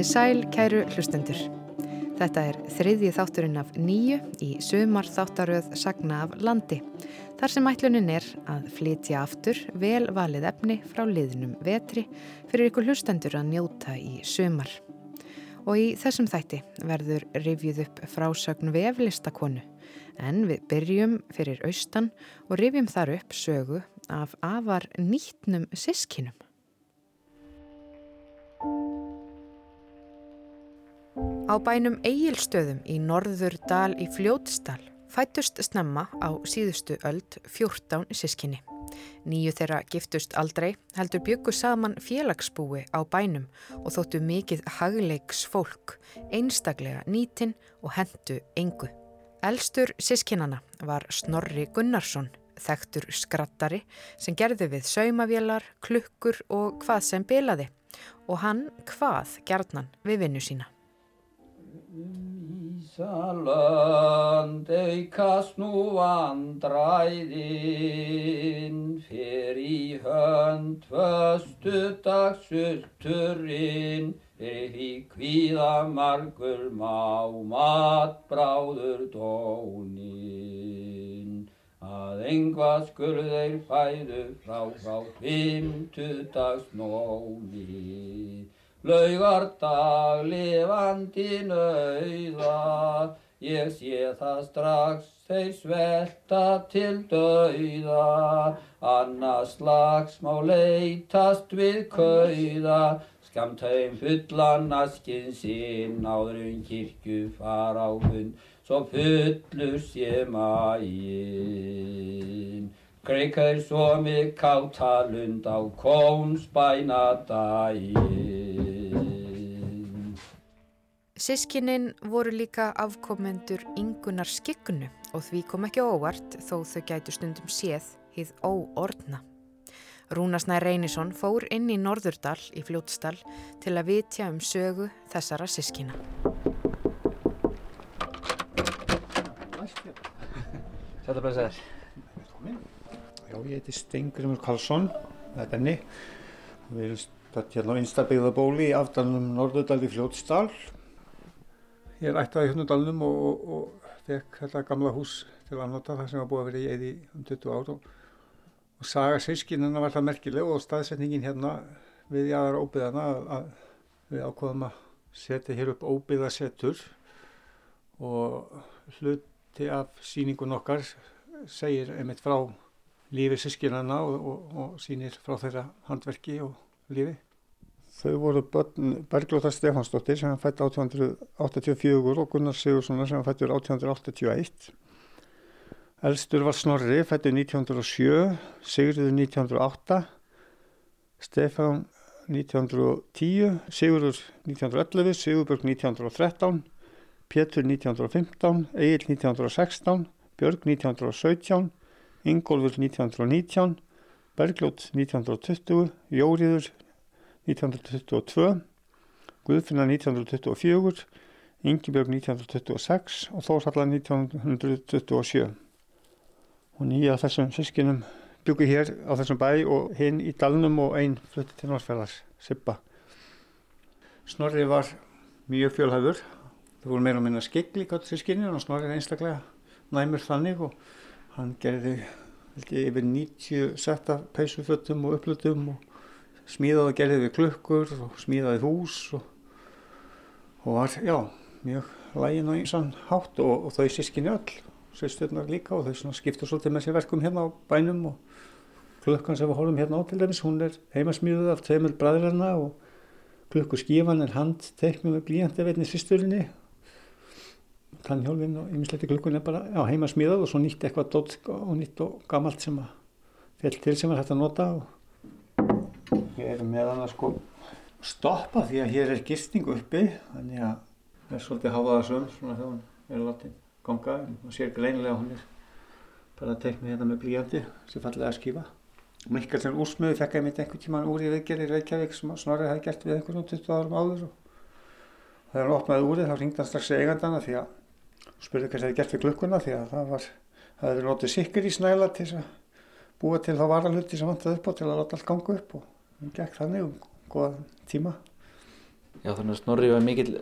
Komiði sæl, kæru hlustendur. Þetta er þriðji þátturinn af nýju í sumar þáttaröð Sagna af landi. Þar sem ætlunin er að flytja aftur vel valið efni frá liðnum vetri fyrir ykkur hlustendur að njóta í sumar. Og í þessum þætti verður rifjuð upp frásögn veflistakonu en við byrjum fyrir austan og rifjum þar upp sögu af afar nýtnum sískinum. Á bænum Egilstöðum í norður dal í Fljótsdal fættust snemma á síðustu öld 14 sískinni. Nýju þeirra giftust aldrei heldur byggu saman félagsbúi á bænum og þóttu mikið hagleiks fólk, einstaklega nýtin og hendu engu. Elstur sískinana var Snorri Gunnarsson, þektur skrattari sem gerði við saumavélar, klukkur og hvað sem bilaði og hann hvað gerðnan við vinnu sína. Ísalönd aukast nú vandræðin fyrir í hönd föstu dagsulturinn fyrir í kvíða margur má matbráður dónin að engvað skur þeir fæðu frá frá fymtu dags nóni Laugardag lifandi nauða, ég sé það strax þeir svelta til dauða. Annars slags má leytast við kauða, skamt haum fullan askinn sinn áður um kirkju fara á hund, svo fullur sé mægin. Greikaður svo mig kátalund á kónsbænadægin. Sískininn voru líka afkomendur yngunar skiknu og því kom ekki óvart þó þau gætu stundum séð hið óordna. Rúnasnær Reynisson fór inn í Norðurdal í Fljótsdal til að vitja um sögu þessara sískina. Sætla bara sæðir. Já, ég heiti Stengrimur Karlsson, það er Benni. Við erum stætt hérna á einstabegðabóli í afdalunum Norðurdal í Fljótsdal. Ég er ættaði hérna dalnum og, og, og fekk þetta gamla hús til að nota það sem var búið að vera í eði um 20 ár. Og, og saga sískinina var það merkileg og staðsetningin hérna við jáðar óbyðana að, að við ákvaðum að setja hér upp óbyðasettur og hluti af síningun okkar segir einmitt frá lífi og, og sínir frá þeirra handverki og lífi. Þau voru Berglóta Stefansdóttir sem fætti 1884 og Gunnar Sigurssonar sem fætti 1881. Elstur var Snorri, fætti 1907, Sigurður 1908, Stefán 1910, Sigurður 1911, Sigurburg 1913, Pétur 1915, Egil 1916, Björg 1917, Ingólfur 1919, Bergljót 1920, Jóriður 1922, Guðfinna 1924, Ingibjörg 1926 og Þórsallar 1927. Og nýja þessum sískinum byggur hér á þessum bæ og hinn í dalnum og einn flutti til Norrfjörðar, Sippa. Snorri var mjög fjölhæfur, það voru meira og minna skegli gott sískinni og Snorri er einstaklega næmur þannig og hann gerði ég, yfir 90 setta peysufötum og upplutum og smíðaði og gerði við klukkur og smíðaði hús og, og var, já, mjög lægin og einsann hátt og, og þau sískinni öll, sérstjörnar líka og þau skipta svolítið með sér verkum hérna á bænum og klukkan sem við horfum hérna á til dæmis, hún er heimasmíðuð af tveimur bræðirna og klukkuskífan er handteknum með blíjandi veitni sýsturinni tannhjólfin og ymmislegt í klukkunni bara já, heima smíðað og svo nýtt eitthvað dótt og nýtt og gammalt sem að fell til sem er hægt að nota og ég er með hann að sko. Stoppa því að hér er gisting uppi þannig að það er svolítið háfaða söm svona þegar hún er látið ganga. Og sér greinilega hún er bara að tekna hérna með blíjandi sem fallega að skýfa Mikkelsen úrsmöðu fekk ég mitt einhvern tíman úr í viðgerð í Reykjavík sem Snorri hefði gert við einhvern 20 árum áður. Og þegar hann opnaði úrið þá ringdi hann strax eigandana því að spurði hvað það hefði gert við klukkuna því að það var, það hefði notið sikkur í snæla til að búa til þá varalhutti sem vantaði upp á til að láta allt ganga upp og það gekk þannig um goða tíma. Já þannig að Snorri var mikill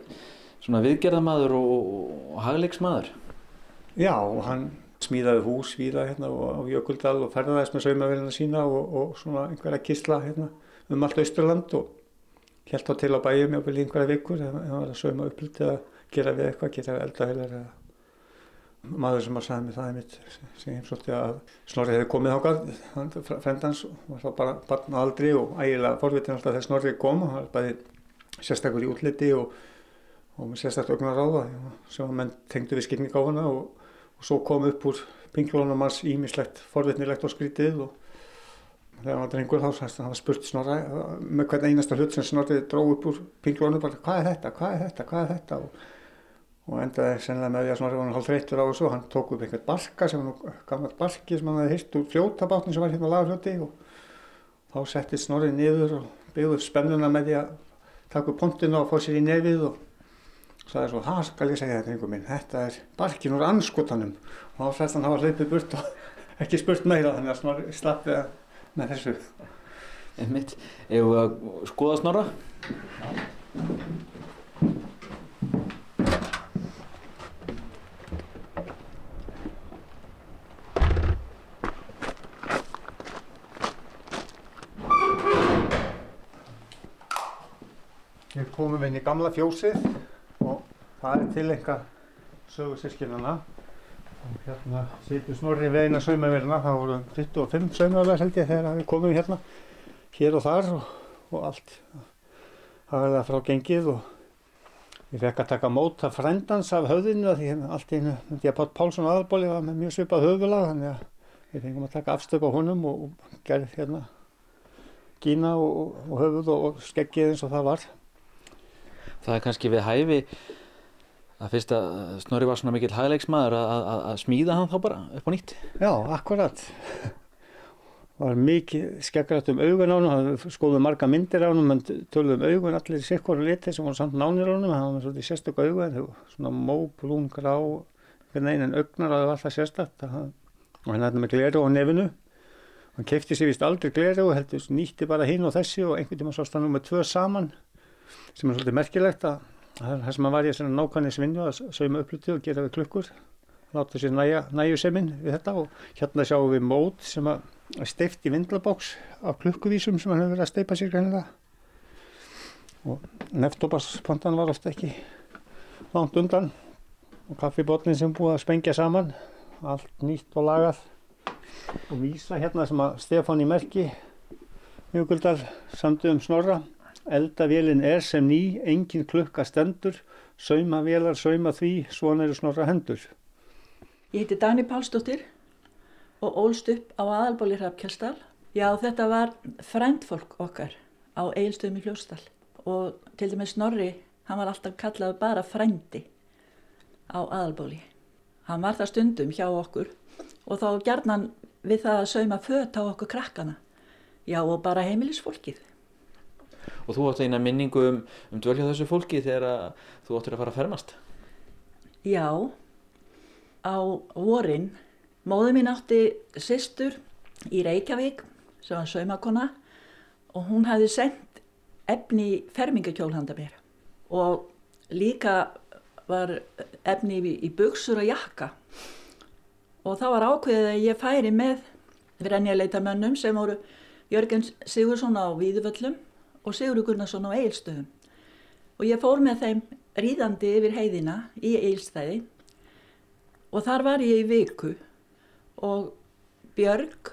svona viðgerðamaður og, og hagleiksmaður. Já, og hann smíðaði hús víða hérna og á Jökuldal og ferðaðist með saumavelina sína og, og svona einhverja kisla hérna um allt Austurland og held þá til á bæjum jáfnvel í einhverja vikur ef hann var að sauma upplut eða gera við eitthvað, gera við eldaheilar eða maður sem að sagði mig það einmitt sem heimsótti að Snorri hefði komið ákvað frendans var þá bara barn aldri og ægilega forvitin alltaf þegar Snorri kom og það var bæði sérstakur í útliti og, og sérstaklega ögnar ráða sem að menn tengdu við skikning á hana og, og svo kom upp úr pinglónum hans ímislegt forvitnilegt og skrítið og þegar hann drengur þá hann var spurt Snorri með hvern einasta hlut sem Snorri dró upp úr pinglónum bara hvað er þetta, hvað er þetta, hvað er þetta? Og og endaði sennilega með því að Snorri var hann hálf þreyttur á þessu og hann tók upp einhvern barka sem var nú gammalt barki sem hann hefði hýrt úr fljótabáttin sem var hérna á lagarfljóti og þá setti Snorri niður og byggði upp spennuna með því að taka upp pontinu og fór sér í nefið og sagði svo, það skal ég segja þetta einhver minn, þetta er barkin úr anskotanum og þá sætt hann hafa hlaupið burt og ekki spurt meira þannig að Snorri slappið með þessu. Einmitt, ef við að skoða Snorra? Hér komum við inn í gamla fjósið og það er til einhver sögu sískinana. Og hérna situr Snorri við eina saumaverna, það voru 25 saumaverðar held ég þegar við komum hérna, hér og þar og, og allt. Það verða frá gengið og ég fekk að taka móta frendans af höfðinu því hérna allt einu ég að Pátt Pálsson aðbóli var með mjög svipað höfulag þannig að við fengum að taka afstöp á honum og, og gerði hérna gína og, og höfuð og skeggið eins og það var. Það er kannski við hæfi að fyrst að Snorri var svona mikill hagleiksmaður að, að, að smíða hann þá bara upp á nýtt. Já, akkurat. var mikið skeggrætt um augun á hann, skoðum marga myndir á hann, menn töluðum um augun allir sikkur liti sem voru samt nánir á hann, það var svona sérstök augun, svona mó, blún, grá, einin augnar að það var alltaf sérstakt og hann hætti með gleru á nefinu. Hann kefti sér vist aldrei gleru og heldur nýtti bara hinn og þessi og einhvern tíma svo stannum með tvö saman sem er svolítið merkilegt að það sem að var ég svona nákvæmlega svinnu að sauma uppluti og gera við klukkur láta sér næja, næjuseminn við þetta og hérna sjáum við mót sem að steift í vindlabóks af klukkuvísum sem hann hefur verið að steipa sér greinilega. Og neftóparspontan var ofta ekki langt undan og kaffibotnin sem búið að spengja saman allt nýtt og lagað. Og vísa hérna sem að Stefán í Merki Mjöguldal samtum Snorra Eldavélin er sem ný, engin klukka stendur, sauma vélar, sauma því, svona eru snorra hendur. Ég heiti Dani Pálsdóttir og ólst upp á aðalbóli Hrafkjálsdal. Já, þetta var frændfólk okkar á Eilstöðum í Fljósdal og til dæmis Snorri, hann var alltaf kallað bara frændi á aðalbóli. Hann var það stundum hjá okkur og þá gerðan við það að sauma fött á okkur krakkana. Já, og bara heimilisfólkið og þú átt eina minningu um, um dvölja þessu fólki þegar þú áttir að fara að fermast? Já. Á vorin móðu mín átti sýstur í Reykjavík sem var saumakona og hún hafði sendt efni fermingakjól handa mér. Og líka var efni í, í buksur og jakka. Og þá var ákveðið að ég færi með rennileita sem voru Jörgen Sigursson á Víðuvöllum og Sigurður Gunnarsson á Eilstöðum og ég fór með þeim ríðandi yfir heiðina í Eilstæði og þar var ég í viku. Og Björg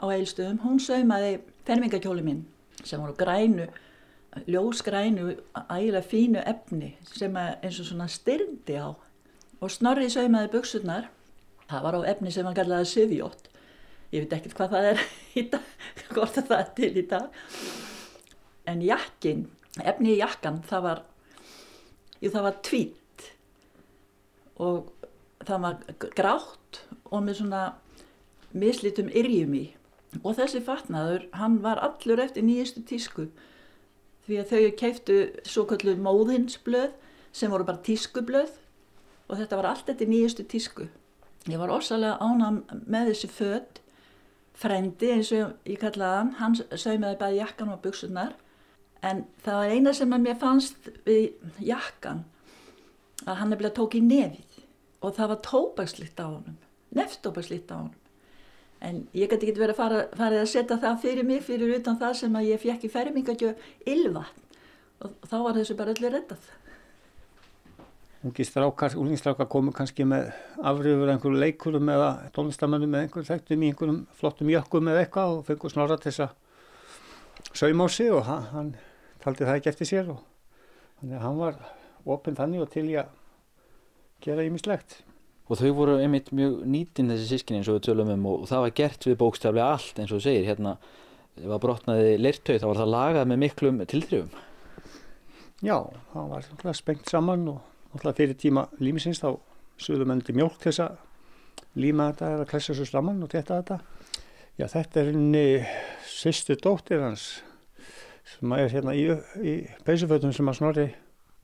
á Eilstöðum, hún saumaði fermingakjóli minn sem voru grænu, ljósgrænu, ægilega fínu efni sem eins og svona styrndi á. Og Snorri saumaði buksurnar, það var á efni sem hann kallaði Sivjótt, ég veit ekkert hvað það er í dag, hvort það er til í dag en jakkin, efni í jakkan það var, jú, það var tvít. Og það var grátt og með svona mislitum yrjum í. Og þessi fatnaður hann var allur eftir nýjustu tísku. Því að þau keiftu svo kallu móðinsblöð sem voru bara tískublöð. Og þetta var allt eftir nýjustu tísku. Ég var orsalega ánam með þessi född frendi eins og ég kallaði hann hann saumiði bæði jakkan og buksunar En það var eina sem að mér fannst við jakkan að hann nefnilega tók í nefið og það var tópakslitt á honum, neftópakslitt á honum. En ég gæti ekki verið að fara, farið að setja það fyrir mig fyrir utan það sem að ég fekk í fermingagjöf ylvatn og þá var þessu bara öllu reddað. Ungi strákar, ungingsstrákar komu kannski með afrifur einhverju leikurum eða tónlistamönnum með einhverjum þekktum í einhverjum flottum jökkum eða eitthvað og fengur snorra til þess að sauma á sig og hann taldi það ekki eftir sér og þannig að hann var opinn þannig og til í að gera ímislegt. Og þau voru einmitt mjög nýtin þessi sískinni eins og við tölum um og það var gert við bókstaflega allt eins og þú segir hérna það brotnaði leirtau þá var það lagað með miklum tilþrifum. Já, það var náttúrulega spengt saman og náttúrulega fyrir tíma límisins þá suðum endi mjölk þess að líma þetta eða klessa svo saman og þetta þetta. Já, þetta er henni sýstu dóttir hans sem er hérna í, í peysufötum sem að Snorri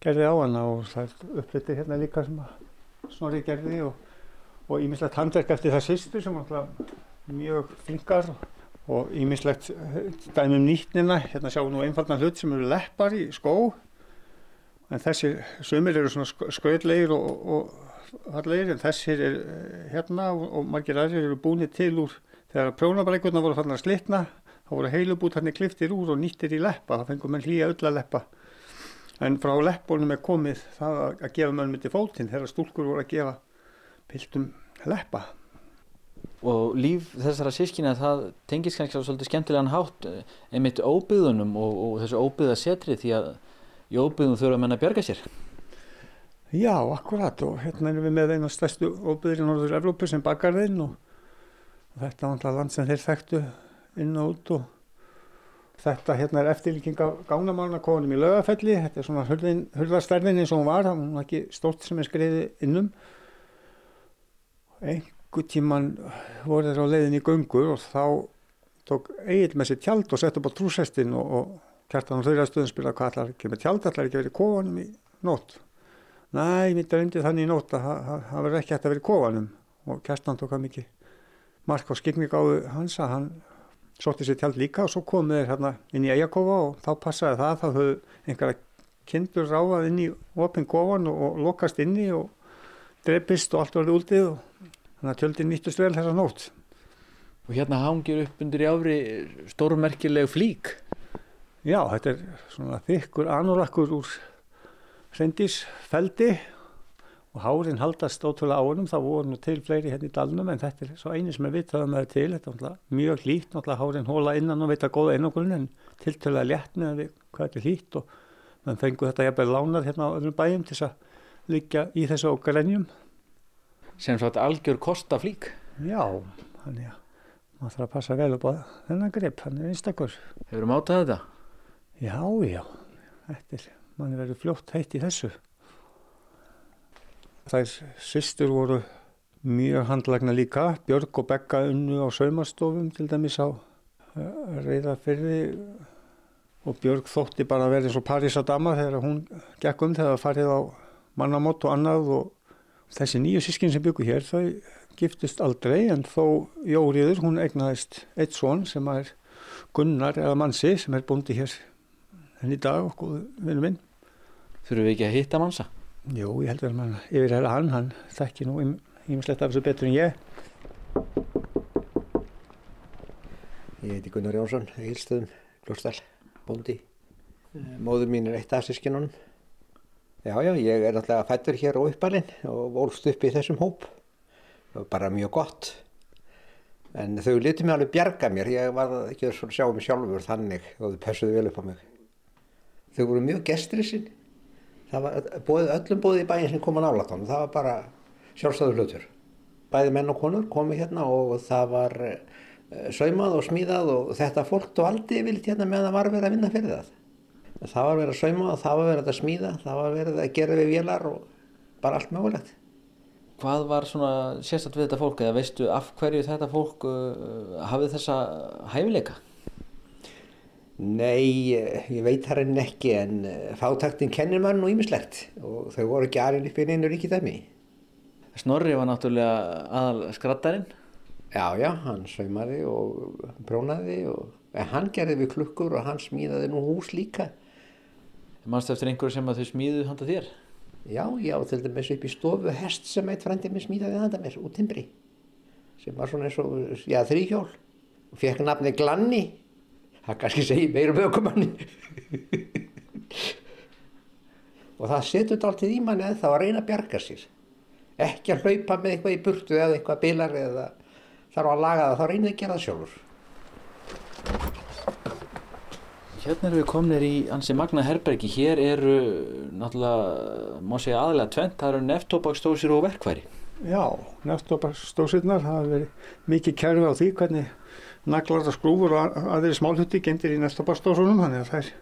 gerði á hana og það er uppbyttið hérna líka sem að Snorri gerði og ímislegt handverk eftir það sýstu sem er mjög flinkar og ímislegt dæmum nýtnina, hérna sjáum við nú einfaldan hlut sem eru leppar í skó en þessir sömur eru svona skröðlegir og, harlegir en þessir er eh, hérna og, og margir aðrir eru búinir til úr þegar prjónabrækurna voru fannar slitna þá voru heilubútarnir kliftir úr og nýttir í leppa. Það fengum menn hlýja öll að leppa. En frá leppunum er komið það að gefa mönnum til fótinn. Þegar stúlkur voru að gefa piltum leppa. Og líf þessara sískina það tengis kannski á svolítið skemmtilegan hátt eh, einmitt óbyðunum og, og þessu óbyða setri því að í óbyggðum þurfa menn að bjarga sér. Já, akkurat. Og hérna erum við með einu stærstu óbyggður í Norður Evrópu sem bakarðinn og, og þetta er alltaf land sem þeir þekktu inn og út og þetta hérna er eftirlíking af gánamálna konum í lögafelli, þetta er svona hurðarstærðin eins og hún var, hún var ekki stórt sem er skriði innum. Engu tíman voru þeir á leiðin í gungur og þá tók Egil með sér tjald og sett upp á trúsestin og, og Kjartan og þauðrastuðum spila hvað allar ekki með tjald, allar ekki verið kofanum í nótt. Næ, mér dröndi þannig í nótt að það verði ekki hægt að verið kofanum og Kjartan tók að mikið mark á skikningáðu hans að hann sótti sér tjald líka og svo komið þeir hérna inn í eigakofa og þá passaði það, þá höfðu einhverja kindur ráðað inn í opinn kofan og, og lokast inni og drefist og allt varði úldið og þannig að tjöldin nýttust vel þessa nótt. Og hérna hangir upp undir í áfri stórmerkileg flík. Já, þetta er svona þykkur anorakkur úr hrendisfeldi og hárin haldast ótrúlega ánum, það voru nú til fleiri hérna í dalnum en þetta er svo eini sem er vitaðum að það er til, þetta er mjög hlýtt, náttúrulega hárin hóla innan og veita góða einogrun en tiltölulega létt með hvað þetta er hlýtt og mann fengur þetta jafnveg lánar hérna á öðrum bæjum til að liggja í þessu ógrenjum. Sem svo að algjör kosta flík? Já, þannig að maður þarf að passa vel upp á þennan grip, hann er einstakur. Hefur þú mátað þetta? Já, já, þetta er, mann er verið fljótt heitt í þessu. Þær sýstur voru mjög handlagna líka, Björg og Begga unnu á saumastofum til dæmis á eh, reyðafyrði og Björg þótti bara að vera eins og París á dama þegar hún gekk um þegar það farið á mannamót og annað. Og þessi nýju sískin sem byggur hér þau giftist aldrei en þó Jóriður hún egnaðist eitt svon sem er Gunnar eða Mansi sem er búndi hér en í dag okkur vinnum minn. Þurfum við ekki að hitta mannsa? Jú, ég held að mann yfir hér hann hann þekki nú ímislegt af þessu betur en ég Ég heiti Gunnar Jónsson, Egilstöðum, Glóstal, bóndi. Móður mín er eitt af sískinunum. Já, já, ég er náttúrulega fættur hér á uppalinn og volst upp í þessum hóp. Það var bara mjög gott. En þau liti mig alveg bjarga mér, ég var ekki að sjá mig sjálfur þannig og þau pessuði vel upp á mig. Þau voru mjög gestrisinn. Það var bóðið, öllum bóðið í bæin sem kom að nála tónum, það var bara sjálfstæður hlutur. Bæði menn og konur komið hérna og það var Eh, saumað og smíðað og þetta fólk og aldrei vilt hérna meðan það var verið að vinna fyrir það. Það var verið að saumað og það var verið að smíða, það var verið að gera við vélar og bara allt mögulegt. Hvað var svona sérstaklega við þetta fólk eða veistu af hverju þetta fólk uh, hafið þessa hæfileika? Nei, ég veit það reynir ekki en fátaktin kennir mann og ímislegt og þau voru ekki aðeins upp í einu ríkidæmi. Snorri var náttúrulega aðal skrattarinn Já, já, hann saumaði og brónaði og hann gerði við klukkur og hann smíðaði nú hús líka. Mannst eftir einhverju sem að þau smíðu handa þér? Já, ég á til dæmis upp í stofu hest sem eitt frændi mér smíðaði handa mér út timbri sem var svona eins og, já, þrýhjól og fekk nafni Glanni það kannski segi meira um aukumanni og það setur þetta alltaf í manni það var að reyna að bjarga sér ekki að hlaupa með eitthvað í burtu eða eitthvað bilar eða þarf að laga það, þá reynið að gera það sjálfur Hérna erum við komnir í ansi magna herbergi. Hér eru náttúrulega, má segja aðlega tvent, það eru neftóbakstósir og verkværi. Já, neftóbakstósirnar hafa verið mikið kerfi á því hvernig naglar og skrúfur og aðri smálhutti gendir í neftóbakstósunum, þannig að þær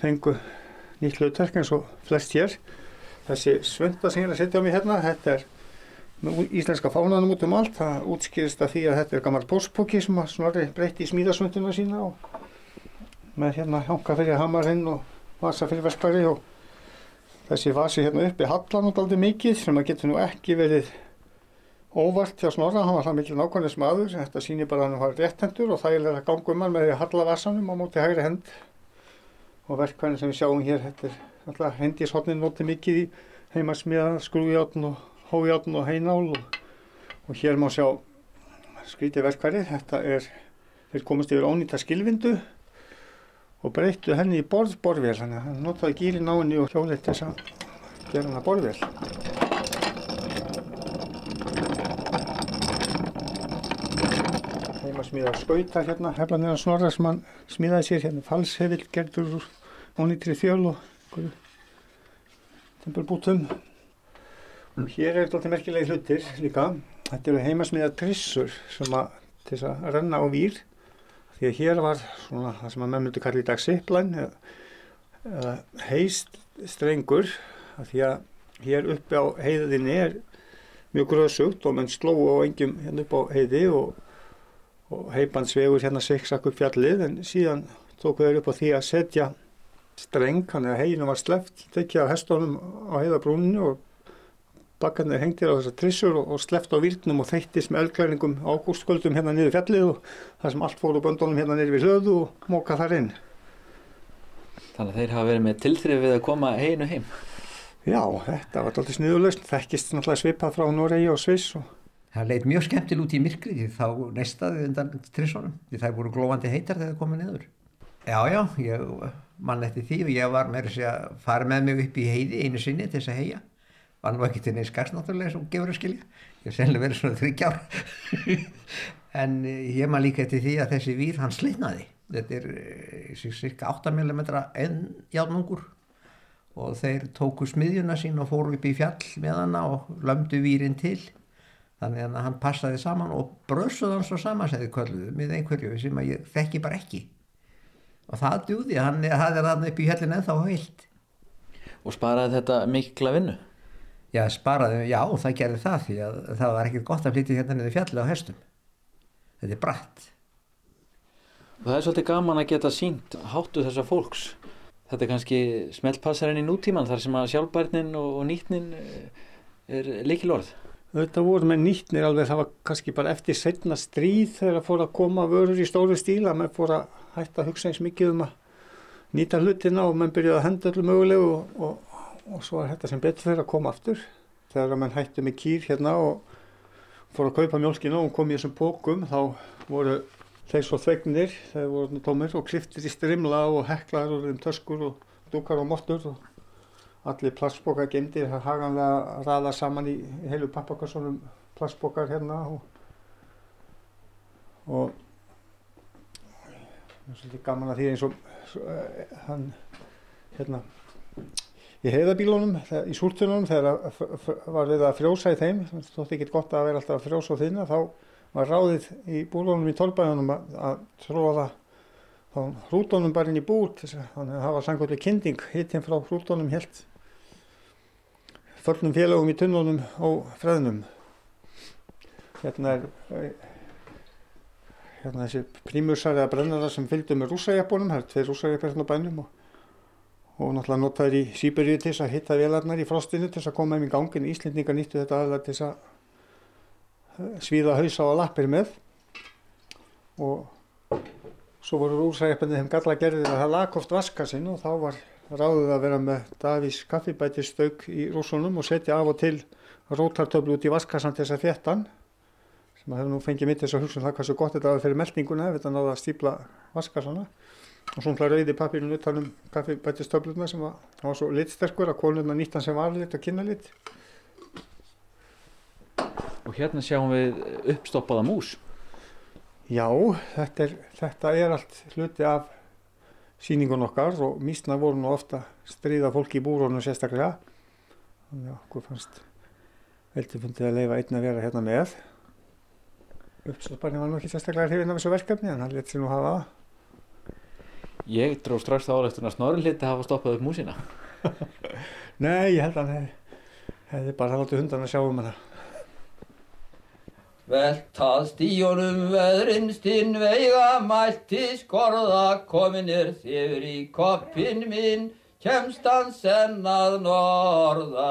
fengu nýtt hlutverk eins og flest hér. Þessi svönda sem ég er að setja á mig hérna, þetta er íslenska fánanum út um allt. Það útskýrist að því að þetta er gammal póspóki sem að breytti í smíðasvönduna sína og með hérna hanga fyrir hamarinn og vasa fyrir vespari og þessi vasi hérna uppi hallan út aldrei mikið sem að getur nú ekki verið óvart hjá Snorra, hann var það mikil nákvæmlega smaður, þetta sýnir bara að hann var réttendur og þægilega gangum hann með því að halla vasanum á móti hægri hend og verkvæðin sem við sjáum hér, þetta er alltaf hendishotnin notið mikið í heimasmiða, skrújátn og hójátn og heinál og, og hér má sjá skrítið verkværi, þetta er, þeir komast yfir ónýta skilvindu og breyttu henni í að hann notaði gírin á henni og hjólið til þess að gera henni að borðvél. Heima smíða skauta hérna, heflanir að snorra sem hann smíðaði sér hérna falshefill gerður úr ónýttri þjöl og tempelbútum. Hér er þetta merkilegi hlutir líka. Þetta eru heimasmiða trissur sem að til þess að renna á výr því að hér var svona það sem að menn myndi kalla í dag sipplæn eða heist strengur því að hér uppi á heiðinni er mjög gröðsugt og menn slóu á engjum hérna upp á heiði og, og heipansvegur hérna siksak upp fjallið en síðan tóku þeir upp á því að setja streng, hann er að heginum var sleft tekja á hestónum á heiðabrúninu og bakkarnir hengtir á þessar trissur og, og sleft á výrnum og þeittist með eldklæringum ágústkvöldum hérna niður fjallið og það sem allt fór úr böndunum hérna niður við hlöðu og móka þar inn. Þannig að þeir hafa verið með tilþrif við að koma heinu heim. Já, þetta var alltaf sniðulegst, þekkist náttúrulega svipað frá Noregi og Sviss. Og... Það leitt mjög skemmtil út í myrkri því þá nestaði undan trissunum því það voru glóðandi heitar þegar það komið niður. Já, já, ég mann eftir því og ég var með þess að fara með mig upp í heiði einu sinni til þess að heia var nú ekki til neins skars náttúrulega sem gefur að skilja. Ég hef sennilega verið svona þryggjár en ég maður líka eftir því að þessi vír hann slitnaði. Þetta er cirka 8 mm enn játnungur og þeir tóku smiðjuna sín og fóru upp í fjall með hana og lömdu vírin til þannig að hann passaði saman og brössuð hann svo samansæði kölluðu með einhverju sem ég þekki bara ekki og það djúði, hann hafði hann upp í fjallin ennþá heilt Og sparaði þetta mikla vinnu? Já, sparaði, já, það gerði það því að það var ekkert gott að flytja hérna niður fjalli á hestum. Þetta er bratt. Og það er svolítið gaman að geta sínt háttu þessa fólks. Þetta er kannski smeltpassarinn í nútíman þar sem að sjálfbærnin og, nýtnin er leikilorð. Þetta voru með nýtnir alveg, það var kannski bara eftir setna stríð þegar það fór að koma vörur í stóru stíla, menn fór að hætta að hugsa eins mikið um að nýta hlutina og menn byrjuði að henda öllu mögulegu og, og, og svo er þetta sem betur fyrir að koma aftur. Þegar menn hætti með kýr hérna og fór að kaupa mjölkina og kom í þessum bókum þá voru þeir svo þvegnir, þeir voru tómir og kliftir í strimla og heklaður og um töskur og dúkar og mottur og allir plastbókar gemdir haganlega raða saman í heilu pappakassonum plastbókar hérna og og það er svolítið gaman að því eins og uh, hann hérna í heiðabílunum, í súrtunum þegar var við að frjósa í þeim stótt ekki gott að vera alltaf að frjósa á þinna þá var ráðið í búlunum í tólbæðunum að, að tróða þá hrútonum bara inn í búr þannig að það var sangvöldu kynding hittinn frá hrútonum helt förnum félagum í tunnunum og freðnum. Hérna er hérna þessi prímursar eða brennarar sem fylgdu með rúsajappunum það er tvei rúsajapir hérna á bænum og, og náttúrulega notaður í Sýberíu til þess að hitta velarnar í frostinu til þess að koma um í gangin Íslendingar nýttu þetta aðlega til þess að svíða hausa og lappir með. Og svo voru rúsajappunni þeim galla gerðir að það lag oft vaska sinn og þá var ráðið að vera með Davís kaffibætistauk í rúsunum og setja af og til rótartöflu út í vaskassan til þess að þéttan sem að hefur nú fengið mitt þess að hugsa um það hvað svo gott þetta var fyrir meldinguna ef þetta náða að stípla vaskassana og svona rauði pappirinn utanum kaffibætistöfluna sem var, var svo litsterkur að konuna nýttan sem var lit og kynna lit Og hérna sjáum við uppstoppaða mús. Já, þetta er, þetta er allt hluti af síningun okkar og mísna voru nú ofta stríða fólki í búrónu sérstaklega. Þannig að okkur fannst veldi fundið að leifa einn að vera hérna með. Uppstopparni var nú ekki sérstaklega hrifin af þessu verkefni en hann let sér nú hafa. Ég dró strax þá álegtun að snorri hliti hafa stoppað upp músina. Nei, ég held að hann hefði, hefði bara látið hundan að sjá um hana. Veltað stíunum veðrinstinn veiga mælti skorða. Kominir þyfir í koppin minn kemst hann senn að norðan.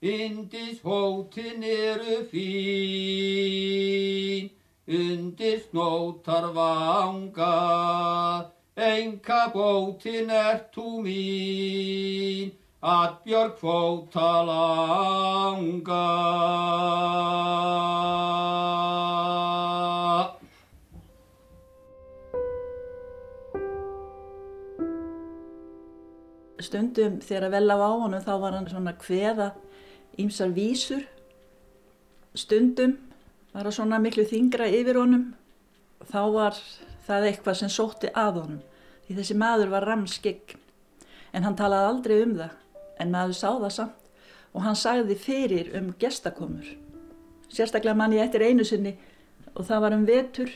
Indis hótin eru fín, undir snótar vanga, enga bótin ert þú mín, að björg fóta langa. Stundum þegar vel á á honum þá var hann svona kveða ímsar vísur. Stundum var það svona miklu þingra yfir honum. Þá var það eitthvað sem sótti að honum. Því þessi maður var ramskegn. En hann talaði aldrei um það. En maður sá það samt. Og hann sagði fyrir um gestakomur. Sérstaklega mann ég eftir einu sinni. Og það var um vetur.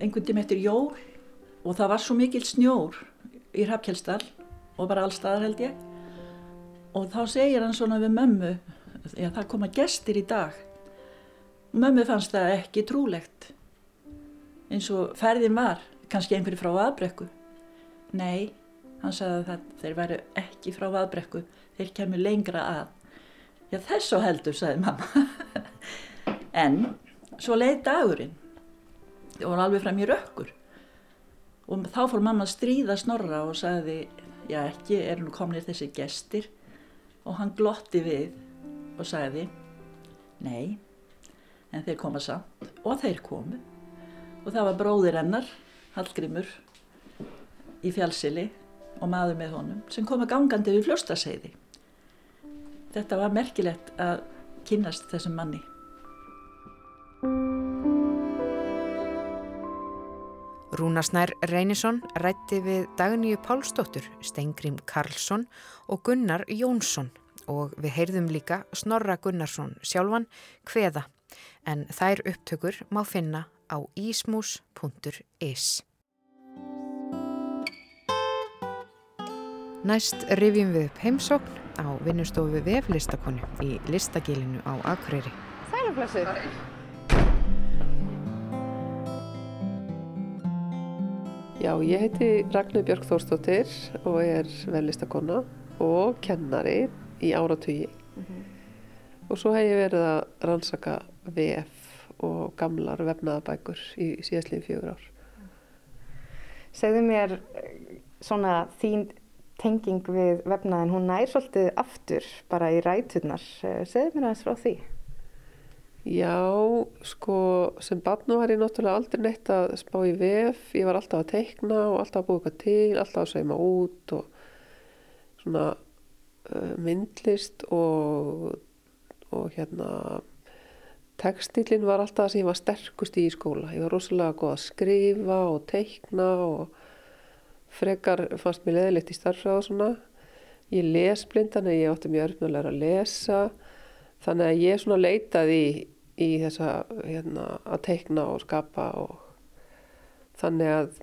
Einhvern tím eftir jól. Og það var svo mikil snjór í Hrafkjælstall og bara allstaðar held ég. Og þá segir hann svona við mömmu, já það koma gestir í dag. Mömmu fannst það ekki trúlegt, eins og ferðin var, kannski einhverju frá aðbrekku. Nei, hann sagði að þeir væru ekki frá aðbrekku, þeir kemur lengra að. Já þess og heldur, sagði mamma. en svo leið dagurinn og var alveg fram í rökkur. Og þá fór mamma að stríða snorra og sagði, já ekki, eru nú komnir þessi gestir. Og hann glotti við og sagði, nei, en þeir koma samt. Og þeir komu. Og það var bróðir hennar, Hallgrimur, í fjálsili og maður með honum, sem komu gangandi við fljóstaseiði. Þetta var merkilegt að kynnast þessum manni. Rúnasnær Reynisson rætti við Dagníu Pálsdóttur, Stengrim Karlsson og Gunnar Jónsson og við heyrðum líka Snorra Gunnarsson sjálfan hveða en þær upptökur má finna á ismus.is. Næst rifjum við upp heimsókn á vinnustofu veflistakonu í listagilinu á Akureyri. Sæluflössuð. Já, ég heiti Ragnur Björk Þórstóttir og er vellistakonna og kennari í áratugi. Og svo hef ég verið að rannsaka VF og gamlar vefnaðabækur í síðastliðin fjögur ár. Segðu mér svona þín tenging við vefnaðin, hún nær svolítið aftur bara í ræturnar. Eh, Segðu mér aðeins frá því. Já, sko, sem barnu var ég náttúrulega aldrei neitt að spá í VF. Ég var alltaf að teikna og alltaf að búa eitthvað til, alltaf að sauma út og svona uh, myndlist og, og hérna textilinn var alltaf það sem ég var sterkust í í skóla. Ég var rosalega góð að skrifa og teikna og frekar fannst mér leðilegt í starfræða og svona. Ég les blindan en ég átti mjög örfnulega að lesa. Þannig að ég svona leitaði í, í þessa hérna, að teikna og skapa og þannig að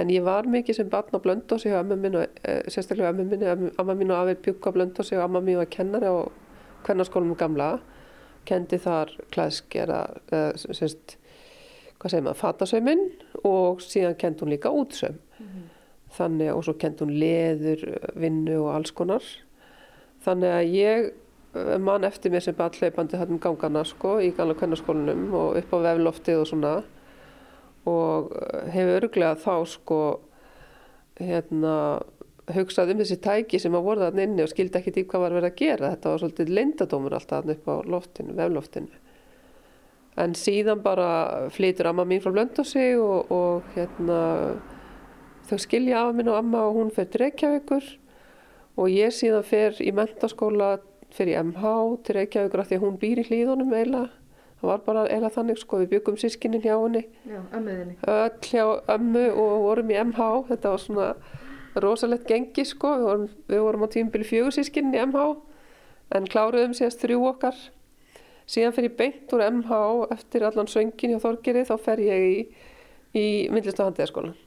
en ég var mikið sem barn á blöndósi og amma mín og e, sérstaklega amma mín, amma mín og afi bjúk á blöndósi og amma mín var kennari á kvennarskólum gamla kendi þar klæðskera eða semst hvað segir maður, fatasaumin og síðan kendi hún líka útsaum. Þannig og svo kendi hún leður, vinnu og alls konar. Þannig að ég mann eftir mér sem bara hlaupandi hann um gangana sko í gamla kvennarskólanum og upp á vefloftið og svona. Og eh, hefur örglega þá sko hérna hugsað um þessi tæki sem að voru þarna inni og skildi ekkert í hvað var verið að gera. Þetta var svolítið lindadómur alltaf upp á loftinu, vefloftinu. En síðan bara flytur amma mín frá Blöndósi og, og hérna þau skilja af minn og amma og hún fer til Reykjavíkur og ég síðan fer í mentaskóla fer í MH til Reykjavíkur af því að hún býr í hlýðunum eiginlega. Það var bara eiginlega þannig sko við byggum sískinin hjá henni. Já, ömmuðinni. öll hjá ömmu og vorum í MH þetta var svona rosalegt gengi sko. Við vorum, við vorum á tímbili fjögursískinin í MH en kláruðum síðast þrjú okkar. Síðan fer ég beint úr MH eftir allan söngin hjá Þorgeri þá fer ég í, í myndlist og handíðaskólan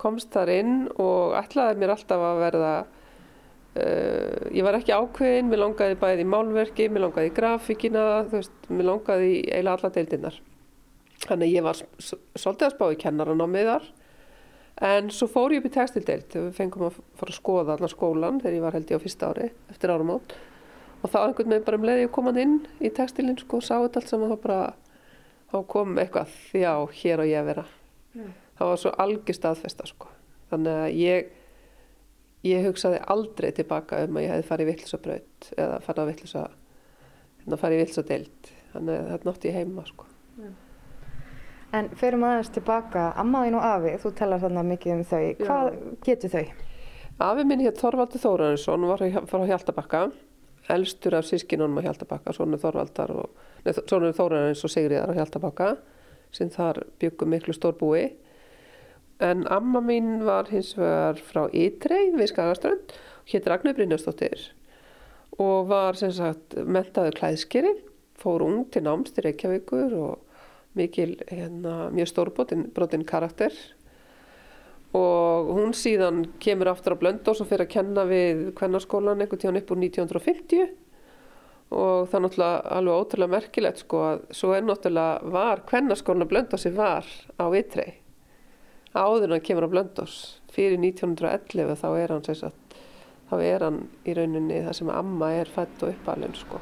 komst þar inn og ætlaði mér alltaf að verða uh, ég var ekki ákveðin mér langaði bæði í málverki, mér langaði í grafíkina veist, mér langaði í eiginlega alla deildinnar þannig að ég var svolítið að spá í kennarannámið þar. En svo fór ég upp í textildeild við fengum að fara að skoða allan skólan þegar ég var held ég á fyrsta ári eftir áramót. Og þá einhvern veginn bara um leiði ég kom hann inn í textilinn sko og sá þetta allt saman þá bara þá kom eitthvað, já, hér á ég að vera það var svo algjör staðfesta sko. Þannig að ég ég hugsaði aldrei tilbaka um að ég hefði farið í vittlisa braut eða farið að vittlisa hérna farið í vittlisa deild þannig að þetta nátti ég heima sko. En ferum aðeins tilbaka, amma þín og afi, þú talar þarna mikið um þau. Hvað getur þau? Afi minn hétt Þorvaldur Þórarinsson var frá Hjaltabakka. Elstur af sískinunum á Hjaltabakka sonur Þorvaldar og sonur Þórarins og Sigriðar á Hjaltabakka sem þar byggum miklu stór búi en amma mín var hins vegar frá Ytrey við Skagaströnd hétt Ragnar Brynjarsdóttir og var sem sagt mentaður klæðskeri fór ung til náms til Reykjavíkur og mikil hérna, mjög stórbrotin brotin karakter. Og hún síðan kemur aftur á Blöndós og fyrir að kenna við kvennarskólan einhvern tíðan upp úr 1950 og það er náttúrulega alveg ótrúlega merkilegt sko að svo er náttúrulega var kvennarskólan að Blöndósi var á Vitrey áður hann kemur á Blöndós fyrir 1911 þá er hann sagt þá er hann í rauninni það sem amma er fætt og uppalinn sko.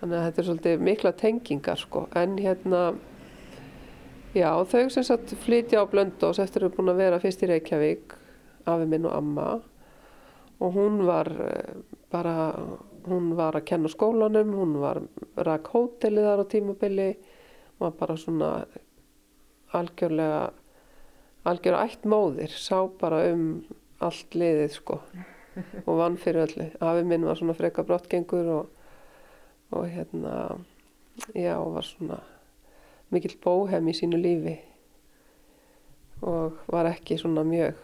Þannig að þetta er svolítið mikla tengingar sko. En hérna Já, þau sem sagt flytja á Blöndós eftir að búin að vera fyrst í Reykjavík, afi minn og amma. Og hún var eh, bara, hún var að kenna skólanum, hún var rak hótelið þar á tímabili, var bara svona algjörlega, algjörlega ætt móðir, sá bara um allt liðið sko og vann fyrir öllu. Afi minn var svona freka brottgengur og, og hérna, já, var svona mikill bóhem í sínu lífi og var ekki svona mjög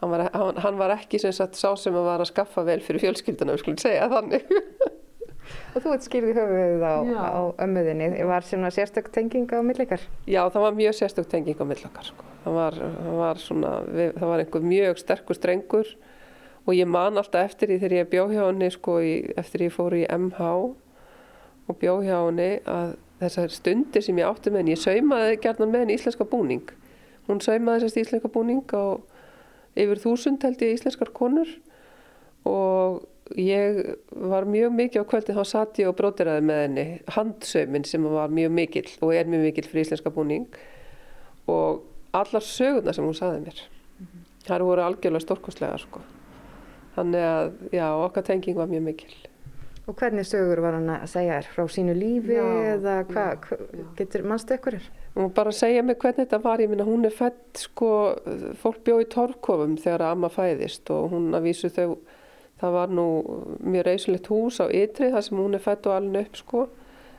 hann var, hann, hann var ekki sem sagt sá sem að var að skaffa vel fyrir fjölskylduna, við skulum segja þannig Og þú ert skýrði höfuðið á, Já. á ömmuðinni. Var svona sérstök tenging á millikar? Já, það var mjög sérstök tenging á millokkar sko. það, var, það var svona við, það var einhver mjög sterkur strengur og ég man alltaf eftir því þegar ég bjó hjá henni sko, í, eftir ég fór í MH og bjó hjá henni að þessar stundir sem ég átti með henni ég saumaði gerðan með henni íslenska búning hún saumaði þessast íslenska búning á yfir þúsund held ég íslenskar konur og ég var mjög mikið á kvöldin þá satt ég og brótiraði með henni handsaumin sem var mjög mikill og er mjög mikill fyrir íslenska búning og allar sögurnar sem hún saði mér þar voru algjörlega stórkostlega sko. þannig að já, okkar tenging var mjög mikil Og hvernig sögur var hann að segja þér? Frá sínu lífi Já, eða hvað? já. getur mannstu ykkur? og bara segja mig hvernig þetta var ég minna hún er fætt sko fólk bjó í torfkofum þegar amma fæðist og hún að vísu þau það var nú mjög reysulegt hús á ytri þar sem hún er fætt og alveg upp sko.